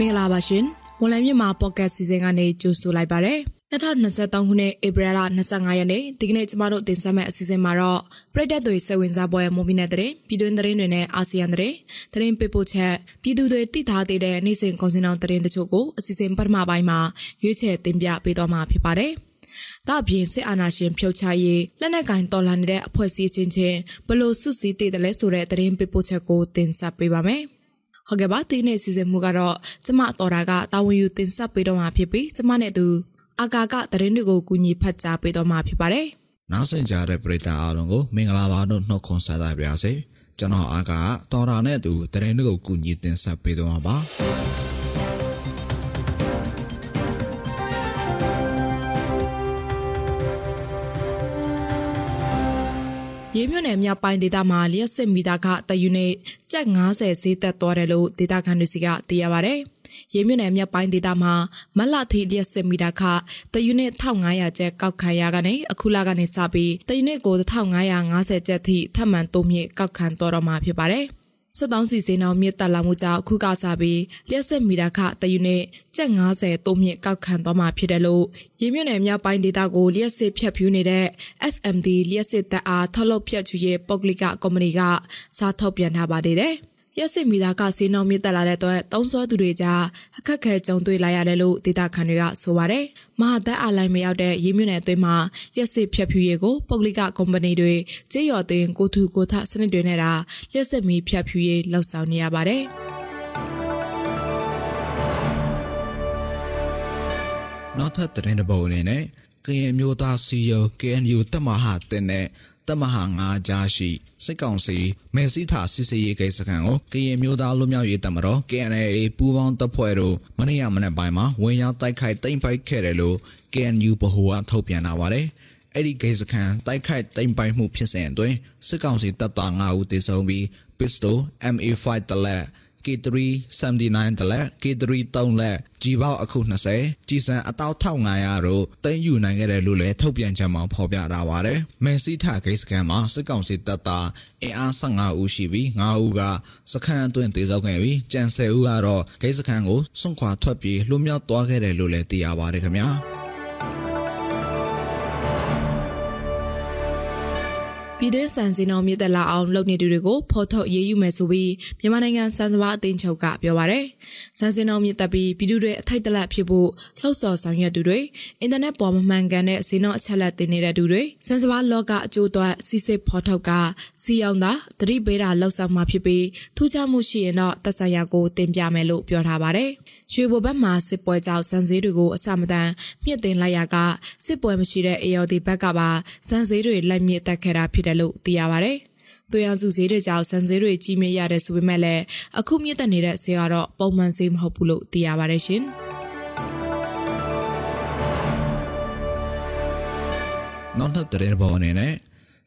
မင်္ဂလာပါရှင်။ဝန်လမြန်မာပေါ့ကတ်စီစဉ်ကနေကြိုဆိုလိုက်ပါရစေ။2023ခုနှစ်ဧပြီလ25ရက်နေ့ဒီကနေ့ကျမတို့တင်ဆက်မယ့်အစီအစဉ်မှာတော့ပြည်သက်တွေစိတ်ဝင်စားပွဲမိုးမီနဲ့တဲ့ပြည်တွင်းသတင်းတွေနဲ့အာဆီယံသတင်းသတင်းပေးပို့ချက်ပြည်သူတွေတည်ထားသေးတဲ့နိုင်စဉ်ကွန်စင်အောင်သတင်းတချို့ကိုအစီအစဉ်ပထမပိုင်းမှာရွေးချယ်တင်ပြပေးတော့မှာဖြစ်ပါတယ်။ဒါ့အပြင်စစ်အာဏာရှင်ဖြုတ်ချရေးလက်နက်ကင်တော်လှန်နေတဲ့အဖွဲ့အစည်းချင်းချင်းဘလို့စုစည်းတည်တယ်လဲဆိုတဲ့သတင်းပေးပို့ချက်ကိုတင်ဆက်ပေးပါမယ်။ ဟုတ်ကဲ့ပါဒီနေ့စီစဉ်မှုကတော့ကျမတော်တာကတာဝန်ယူတင်ဆက်ပေးတော့မှာဖြစ်ပြီးကျမနဲ့သူအာကာကသတင်းတွေကိုကူညီဖတ်ကြားပေးတော့မှာဖြစ်ပါတယ်။နောက်ဆင်ကြတဲ့ပရိသတ်အားလုံးကိုမင်္ဂလာပါလို့နှုတ်ခွန်းဆက်သပါရစေ။ကျွန်တော်အာကာကတော်တာနဲ့သူသတင်းတွေကိုကူညီတင်ဆက်ပေးတော့မှာပါ။ ရေးမြို့နယ်မြောက်ပိုင်းဒေသမှာလျှက်စစ်မီတာခတယူနစ်ကျပ်90ဈေးသက်သွားတယ်လို့ဒေသခံတွေစီကသိရပါဗျ။ရေးမြို့နယ်မြောက်ပိုင်းဒေသမှာမလသီလျှက်စစ်မီတာခတယူနစ်1500ကျပ်ကောက်ခံရကနေအခုလကနေစပြီးတယူနစ်ကို1550ကျပ်ထိထပ်မံတိုးမြင့်ကောက်ခံတော်တော့မှာဖြစ်ပါတယ်။ စစ်တောင်းစီစင်းအောင်မြစ်တက်လာမှုကြောင့်ခုကစားပြီးလျှက်စစ်မီတာခတယူနဲ့ကျပ်90တိုးမြင့်ကောက်ခံသွားမှာဖြစ်တယ်လို့ရင်းမြစ်နယ်မြောက်ပိုင်းဒေသကိုလျှက်စစ်ဖြတ်ဖြူးနေတဲ့ SMD လျှက်စစ်တပ်အားထောက်လုပ်ဖြတ်ချူရဲ့ပုဂ္ဂလိကကုမ္ပဏီကစားထုတ်ပြန်ထားပါသေးတယ်။ ရက်စစ်မီသားကစီနောင်မြင့်တက်လာတဲ့အတွက်တုံးစောသူတွေကြားအခက်ခဲကြုံတွေ့လာရတယ်လို့ဒေတာခန်တွေကဆိုပါတယ်။မဟာသက်အားလိုက်မရောက်တဲ့ရေးမြင့်နယ်အတွင်းမှာရက်စစ်ဖြတ်ဖြူရေးကိုပုဂ္ဂလိကကုမ္ပဏီတွေကြေးရော်တင်ကိုထူကိုထစနစ်တွေနဲ့တာရက်စစ်မီဖြတ်ဖြူရေးလှုပ်ဆောင်နေရပါတယ်။နောက်ထပ်သတင်းတစ်ပုဒ်အနေနဲ့ကရင်မျိုးသားစီယို KNU တမဟာတင် တဲ့တမဟာ9ကြားရှိစစ်ကောင်စီမဲစီထာစစ်စေးရေးကိစ္စခံကိုကရင်မျိုးသားလူမျိုးရေးတမတော် KNA ပူးပေါင်းတပ်ဖွဲ့တို့မနေ့ကမနေ့ပိုင်းမှာဝင်ရောက်တိုက်ခိုက်တိမ့်ပိုက်ခဲ့တယ်လို့ KNU ဗဟိုကထုတ်ပြန်လာပါတယ်။အဲ့ဒီဂိတ်စခန်းတိုက်ခိုက်တိမ့်ပိုက်မှုဖြစ်စဉ်အတွင်းစစ်ကောင်စီတပ်သား9ဦးသေဆုံးပြီး pistol MA5 တလက် K3 79တလက် K3 3လက်ကြီးပေါက်အခု20ကြီးစံအတောက်1500တို့တင်ယူနိုင်ခဲ့တယ်လို့လည်းထုတ်ပြန်ချက်မှာဖော်ပြထားပါတယ်။မန်စီထာဂိတ်စကန်မှာစစ်ကောင်စီတပ်သားအင်အား15ဦးရှိပြီး9ဦးကစခန်းအတွင်းတေဆုံးခဲ့ပြီးကြံ10ဦးကတော့ဂိတ်စကန်ကိုစွန့်ခွာထွက်ပြေးလွတ်မြောက်သွားခဲ့တယ်လို့လည်းသိရပါတယ်ခင်ဗျာ။ ပြည်တွင်းစံစင်တော်မြစ်သက်လာအောင်လုပ်နေသူတွေကိုဖော်ထုတ်ရေးယူမယ်ဆိုပြီးမြန်မာနိုင်ငံစံစဘာအသင်းချုပ်ကပြောပါရယ်စံစင်တော်မြစ်သက်ပြီးပြည်သူတွေအထိုက်တလက်ဖြစ်ဖို့လှုပ်ဆော်ဆောင်ရွက်သူတွေအင်တာနက်ပေါ်မမှန်ကန်တဲ့စင်တော်အချက်လက်တင်နေတဲ့သူတွေစံစဘာလောကအကျိုးအတွက်စီစစ်ဖော်ထုတ်ကစီအောင်သာတတိပေးတာလှုပ်ဆောင်မှာဖြစ်ပြီးထူးခြားမှုရှိရင်တော့သက်ဆိုင်ရာကိုတင်ပြမယ်လို့ပြောထားပါတယ်။ ရွှေဘိုဘက်မှာစစ်ပွဲကြောင့်စံစည်းတွေကိုအစမတန်မြင့်တင်လိုက်ရကစစ်ပွဲမရှိတဲ့အေယော်ဒီဘက်ကပါစံစည်းတွေလက်မြင့်တက်ခဲ့တာဖြစ်တယ်လို့သိရပါဗျ။သွေးအောင်စုဈေးတွေကြောင့်စံဈေးတွေကြီးမြင့်ရတယ်ဆိုပေမဲ့လည်းအခုမြင့်တက်နေတဲ့ဈေးကတော့ပုံမှန်ဈေးမဟုတ်ဘူးလို့သိရပါတယ်ရှင်။နောက်ထပ်တဲ့ဘောအနေနဲ့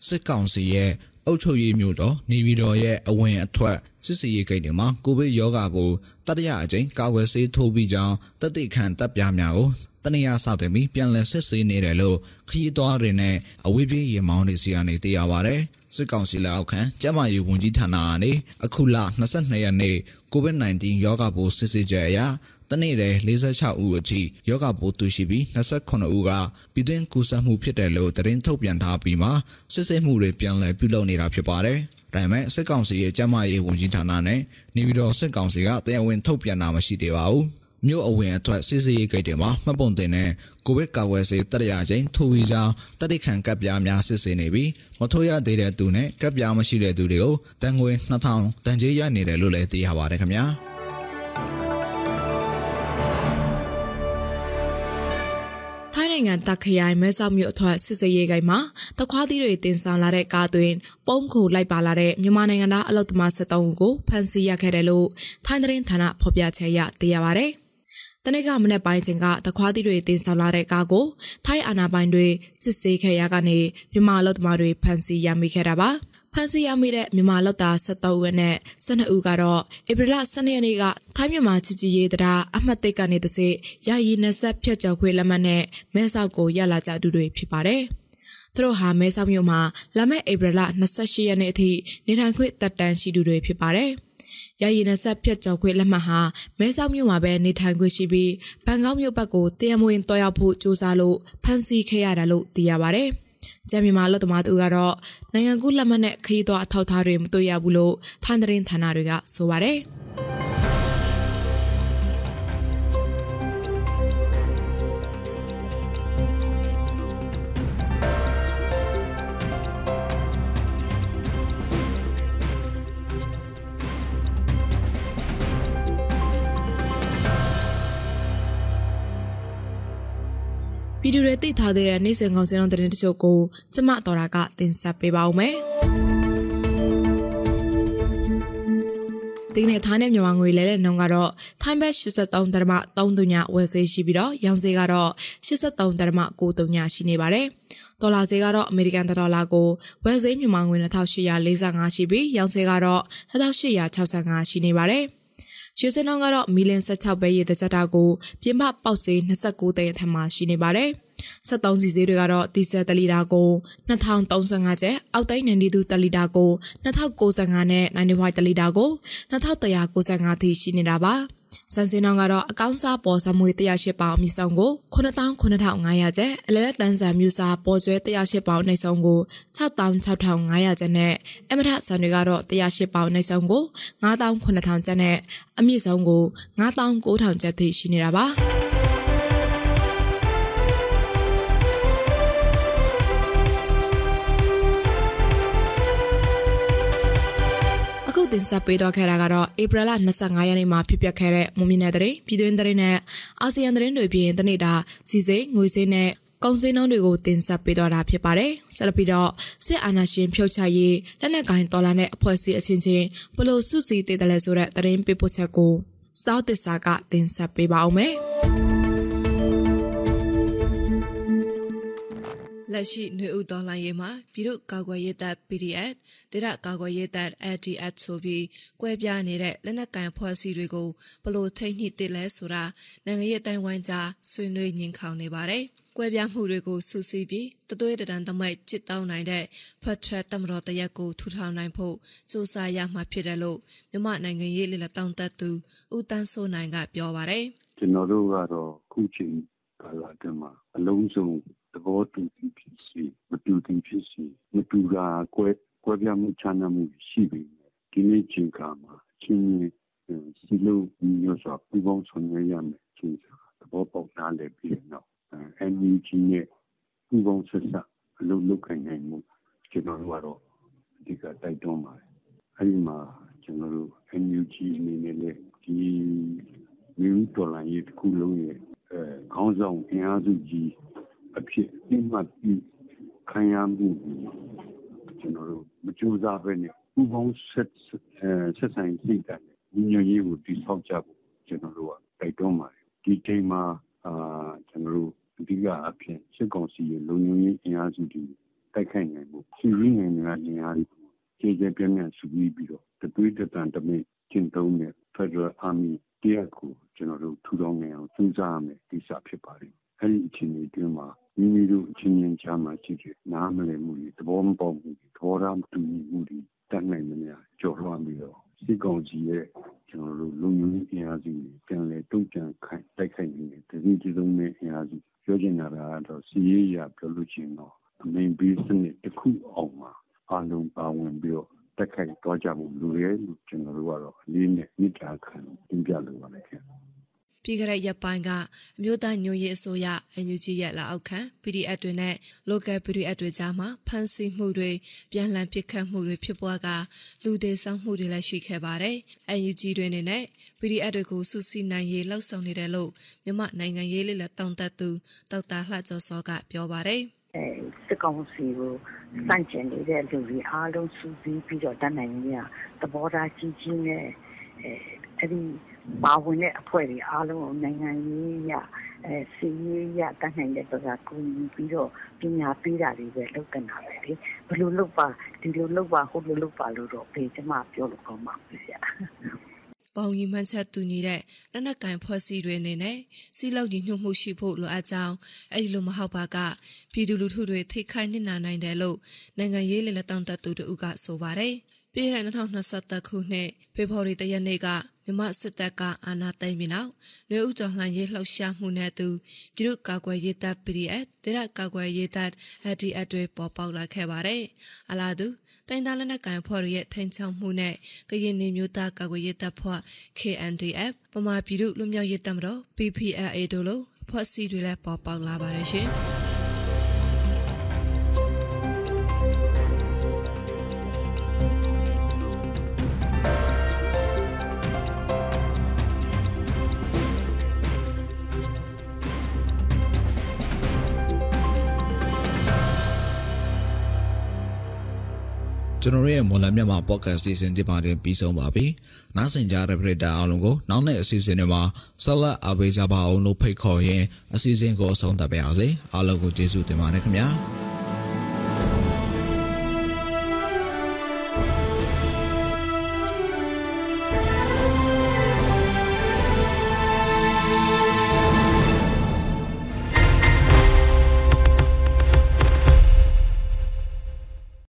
စစ်ကောင်စီရဲ့ အုပ်ချုပ်ရေးမျိုးတော်နေပြည်တော်ရဲ့အဝင်အထွက်စစ်စီရေးဂိတ်တွေမှာကိုဗစ်ရောဂါကိုတတိယအကြိမ်ကာကွယ်ဆေးထိုးပြီးကြောင်းတတိခန့်တပ်ပြများကိုတနည်းအားစတင်ပြီးပြန်လည်စစ်ဆေးနေတယ်လို့ခရီးသွားတွေနဲ့အဝေးပြေးရေမောင်းတွေစီကနေသိရပါဗျ။စစ်ကောင်စီလက်အောက်ခံကျန်းမာရေးဝန်ကြီးဌာနကနေအခုလ22ရက်နေ့ COVID-19 ရောဂါပိုးစစ်ဆေးချက်အရ တနေ့တည်း46ဦးအထိယောဂပိုးတွေ့ရှိပြီး28ဦးကပြည်တွင်းကူးစက်မှုဖြစ်တယ်လို့သတင်းထုတ်ပြန်ထားပြီးမှစစ်ဆေးမှုတွေပြန်လည်ပြုလုပ်နေတာဖြစ်ပါတယ်။ဒါပေမဲ့စစ်ကောင်စီရဲ့ကျန်းမာရေးဝန်ကြီးဌာနနဲ့နေပြည်တော်စစ်ကောင်စီကတရားဝင်ထုတ်ပြန်တာမရှိသေးပါဘူး။မြို့အဝင်အထွက်စစ်စေးရေးဂိတ်တွေမှာမှတ်ပုံတင်တဲ့ကိုဗစ်ကာကွယ်ဆေးတရရချင်းထိုးပြီးကြောင်းတတိခန့်ကပ်ပြားများစစ်ဆေးနေပြီးမထိုးရသေးတဲ့သူနဲ့ကပ်ပြားမရှိတဲ့သူတွေကိုတန်ငွေ2000တန်ကြေးရနေတယ်လို့လည်းသိရပါတယ်ခင်ဗျာ။ နိုင်ငံတပ်ခရိုင်မဲဆောက်မြို့အထွတ်စစ်စေးရေးကိုင်မှာတခွားသီးတွေတင်ဆောင်လာတဲ့ကားသွင်းပုံခုလိုက်ပါလာတဲ့မြန်မာနိုင်ငံသားအလုသမား73ဦးကိုဖမ်းဆီးရခဲ့တယ်လို့ထိုင်းသတင်းဌာနဖော်ပြချက်အရသိရပါဗျ။တနေ့ကမနေ့ပိုင်းချိန်ကတခွားသီးတွေတင်ဆောင်လာတဲ့ကားကိုထိုင်းအာဏာပိုင်တွေစစ်ဆေးခဲ့ရကနေမြန်မာအလုသမားတွေဖမ်းဆီးရမိခဲ့တာပါ။ ဖမ်းဆီးရမိတဲ့မြန်မာလောက်သား73ဦးနဲ့12ဦးကတော့ဧပြီလ12ရက်နေ့ကထိုင်းမြန်မာချစ်ကြည်ရေးတရားအမှတ်တိတ်ကနေတစေယာယီနဆက်ဖြတ်ကျော်ခွေလက်မှတ်နဲ့မဲဆောက်ကိုရလာကြသူတွေဖြစ်ပါတယ်။သူတို့ဟာမဲဆောက်မြို့မှာလာမယ့်ဧပြီလ28ရက်နေ့အထိနေထိုင်ခွင့်တက်တန်းရှိသူတွေဖြစ်ပါတယ်။ရည်ရည်နဲ့ဆက်ဖြတ်ကျော်ခွေလက်မှတ်ဟာမဲဆောက်မြို့မှာပဲနေထိုင်ခွင့်ရှိပြီးဘန်ကောက်မြို့ဘက်ကိုတရားမဝင်တော်ရောက်ဖို့ကြိုးစားလို့ဖမ်းဆီးခဲ့ရတာလို့သိရပါဗျ။ ကျမ်းမြန်မာလက်သမားတို့ကတော့နိုင်ငံကူးလက်မှတ်နဲ့ခရီးသွားအထောက်အထားတွေမတွေ့ရဘူးလို့ထိုင်းသတင်းဌာနတွေကဆိုပါတယ်။ ပြည်သူတွေသိထားသေးတဲ့နေ့စဉ်ကောင်စင်းတော်သတင်းတချို့ကိုကျမတော်တာကတင်ဆက်ပေးပါဦးမယ်။ဒီနေ့ထိုင်းနဲ့မြန်မာငွေလဲတဲ့နှုန်းကတော့ထိုင်းဘက်83.3ညဝယ်ဈေးရှိပြီးတော့ရောင်းဈေးကတော့83.93ညရှိနေပါတယ်။ဒေါ်လာဈေးကတော့အမေရိကန်ဒေါ်လာကိုဝယ်ဈေးမြန်မာငွေ2845ရှိပြီးရောင်းဈေးကတော့2865ရှိနေပါတယ်။ ရွှေစင်းနှောင်းကတော့မီလင်16ပဲရေတကြတာကိုပြင်ပပေါက်စေး29သိန်းအထက်မှာရှိနေပါတယ်။73စီဈေးတွေကတော့တီဆယ်တလီတာကို2035ကျပ်အောက်တိုင်းနန်ဒီသူတလီတာကို2095နဲ့95တလီတာကို2195ထိရှိနေတာပါ။ စံစင်းနှောင်းကတော့အကောင့်စားပေါ်စမွေ108ပေါင်အမြင့်ဆုံးကို99,500ကျပ်အလဲလက်တန်းဆန်မြူစာပေါ်ကျွဲ108ပေါင်နှိပ်ဆုံးကို66,500ကျပ်နဲ့အမထဆန်တွေကတော့108ပေါင်နှိပ်ဆုံးကို99,000ကျပ်နဲ့အမြင့်ဆုံးကို99,000ကျပ်ထိရှိနေတာပါ တင်ဆက်ပေးတော့ခဲ့တာကတော့ဧပြီလ25ရက်နေ့မှာဖြစ်ပျက်ခဲ့တဲ့မွန်မြနယ်တဲ့ပြည်တွင်းတဲ့နဲ့အာဆီယံတဲ့တွေပြင်တနေ့တာစီစိငွေစိနဲ့ကုန်စည်နှုန်းတွေကိုတင်ဆက်ပေးတော့တာဖြစ်ပါတယ်။ဆက်လက်ပြီးတော့စစ်အာဏာရှင်ဖြုတ်ချရေးလက်နက်ကိုင်တော်လာတဲ့အဖွဲ့အစည်းအချင်းချင်းဘလို့စုစည်းတည်တယ်လဲဆိုတဲ့သတင်းပေးပို့ချက်ကိုစတောက်တစ္စာကတင်ဆက်ပေးပါအောင်မယ်။ လက်ရှိနှွေဦးတော်လှန်ရေးမှာပြည်သူ့ကာကွယ်ရေးတပ် PDF ဒေသကာကွယ်ရေးတပ် ADF ဆိုပြီးကွဲပြားနေတဲ့လက်နက်ကိုင်ဖွဲ့စည်းတွေကိုဘလို့ထိညှိတစ်လဲဆိုတာနိုင်ငံရေးတိုင်ဝမ်ကြားဆွေးနွေးညှင်ခေါင်နေပါတယ်။ကွဲပြားမှုတွေကိုစုစည်းပြီးတသွေးတံတမိုက်ချစ်တောင်းနိုင်တဲ့ဖတ်ထရက်တမတော်တရက်ကိုထူထောင်နိုင်ဖို့စူးစမ်းရမှာဖြစ်တယ်လို့မြမနိုင်ငံရေးလက်တောင်းတသူဦးတန်းစိုးနိုင်ကပြောပါတယ်။ကျွန်တော်တို့ကတော့ခုချိန်ကာလတည်းမှာအလုံးစုံ သဘောတူသည်ဖြစ်စေမတူသည်ဖြစ်စေမတူတာကွဲကွဲပြားမှုခြားနားမှုရှိပေမဲ့ဒီနေ့ချိန်ခါမှာချင်းစီလို့မျိုးစွာပူပေါင်းဆောင်ရွက်ရမယ်ချင်းစွာသဘောပေါက်နားလည်ပြီးတော့ NUG နဲ့ပူပေါင်းဆက်ဆက်အလုပ်လုပ်ခိုင်းနိုင်မှုကျွန်တော်တို့ကတော့အဓိကတိုက်တွန်းပါတယ်အဲဒီမှာကျွန်တော်တို့ NUG အနေနဲ့လည်းဒီမျိုးတော်လိုင်းရေးတစ်ခုလုံးရဲ့အဲခေါင်းဆောင်အင်အားစုကြီး အဖြစ်အမှတ်ပြုခံရမှုကျွန်တော်တို့မကြိုးစားပဲနဲ့ဥပေါင်းဆက်ဆက်ဆိုင်စိတ်ဓာတ်ညီညွတ်ရေးကိုတည်ဆောက်ကြဖို့ကျွန်တော်တို့ကတိုက်တွန်းပါတယ်ဒီချိန်မှာအာကျွန်တော်တို့အဓိကအဖြစ်စစ်ကောင်စီရဲ့လုံခြုံရေးအင်အားစုတွေတိုက်ခိုက်နိုင်မှုစီရင်းနိုင်ငံကအင်အားတွေကျေကျေပြင်းပြင်းစုပြီးပြီးတော့တသွေးတတန်တမိတ်ကျင့်သုံးတဲ့ Federal Army တရားကိုကျွန်တော်တို့ထူထောင်နေအောင်စူးစမ်းရမယ်ဒီစာဖြစ်ပါတယ် အဲ့ဒီအခြေအနေအတွင်းမှာမိမိတို့အချင်းချင်းကြားမှာရှိတဲ့နားမလည်မှုတွေသဘောမပေါက်မှုတွေသဘောထားမတူညီမှုတွေတတ်နိုင်မများကြော်လွှမ်းပြီးတော့စစ်ကောင်စီရဲ့ကျွန်တော်တို့လူမျိုးအင်အားစုတွေပြန်လည်တုံ့ပြန်ခိုင်တိုက်ခိုက်နေတဲ့တတိကျဆုံးနဲ့အင်အားစုပြောချင်တာကတော့စီရေးရပြောလို့ချင်းတော့အမင်းဘေးစနစ်တစ်ခုအောင်မှာအလုံးပါဝင်ပြီးတော့တက်ခိုက်တော့ကြဖို့လူရဲလို့ကျွန်တော်တို့ကတော့အလေးနဲ့မြစ်တာခံတင်ပြလိုပါတယ်ခင်ဗျ ပြီးခဲ့တဲ့ရက်ပိုင်းကအမျိုးသားညွရေးအစိုးရ NUG ရဲ့လက်အောက်ခံ PDF တွေနဲ့ local PDF တွေကြားမှာဖမ်းဆီးမှုတွေပြန်လှန်ပစ်ခတ်မှုတွေဖြစ်ပွားကလူသေးဆောင်မှုတွေလည်းရှိခဲ့ပါတယ်။ NUG တွေနေနဲ့ PDF တွေကိုစုစည်းနိုင်ရေးလှုံ့ဆော်နေတယ်လို့မြမနိုင်ငံရေးလေးလက်တောင်းတသူဒေါက်တာလှကျော်စောကပြောပါတယ်။အဲစစ်ကောင်စီကိုစန့်ကျင်နေတဲ့လူတွေအားလုံးစုစည်းပြီးတော့တတ်နိုင်ရသဘောထားကြီးကြီးနဲ့အဲအဲ့ဒီ ပါဝင်တဲ့အဖွဲ့တွေအားလုံးကိုနိုင်ငံရေးရအဲစီရေးရတတ်နိုင်တဲ့ဘက်ကကူညီပြီးတော့ပညာပေးတာတွေပဲလုပ်တင်တာပဲလေဘယ်လိုလုပ်ပါဒီလိုလုပ်ပါဟိုလိုလုပ်ပါလို့တော့ဘေးကျမပြောလို့ကောင်းပါဘူးဆရာပေါင်ကြီးမှန်းချက်တူညီတဲ့လက်နက်ကင်ဖွဲ့စည်းတွေအနေနဲ့စီလောက်ညီညွတ်မှုရှိဖို့လိုအပ်ကြောင်းအဲ့ဒီလိုမဟုတ်ပါကပြည်သူလူထုတွေထိခိုက်နစ်နာနိုင်တယ်လို့နိုင်ငံရေးလက်လက်တောင်းတသူတို့ကဆိုပါတယ် ပြည်ထောင်2023ခုနှစ်ဖေဖော်ဝါရီလရက်နေ့ကမြမစစ်တပ်ကအာဏာသိမ်းပြီးနောက်နှွေဦးတော်လှန်ရေးလှုပ်ရှားမှုနဲ့သူပြည်သူ့ကာကွယ်ရေးတပ် PDF ဒေသကာကွယ်ရေးတပ် HDF တွေပေါ်ပေါက်လာခဲ့ပါတယ်။အလားတူတိုင်းသားလက်နက်ကိုင်ဖွဲ့ရဲ့ထိန်ချောင်းမှုနဲ့ကရင်နေမျိုးသားကာကွယ်ရေးတပ်ဖွဲ့ KNDF ပမာပြည်သူ့လူမျိုးရေးတပ်မတော် PPLA တို့လိုဖွဲ့စည်းတွေလည်းပေါ်ပေါက်လာပါတယ်ရှင်။ ကျွန်တော်ရဲ့မော်လမြန်မာ podcast season ဒီပါတယ်ပြီးဆုံးပါပြီ။နားဆင်ကြတဲ့ပရိသတ်အားလုံးကိုနောက်နေ့အစီအစဉ်တွေမှာဆက်လက်အားပေးကြပါအောင်လို့ဖိတ်ခေါ်ရင်းအစီအစဉ်ကိုအဆုံးသတ်ပါရစေ။အားလုံးကိုကျေးဇူးတင်ပါတယ်ခင်ဗျာ။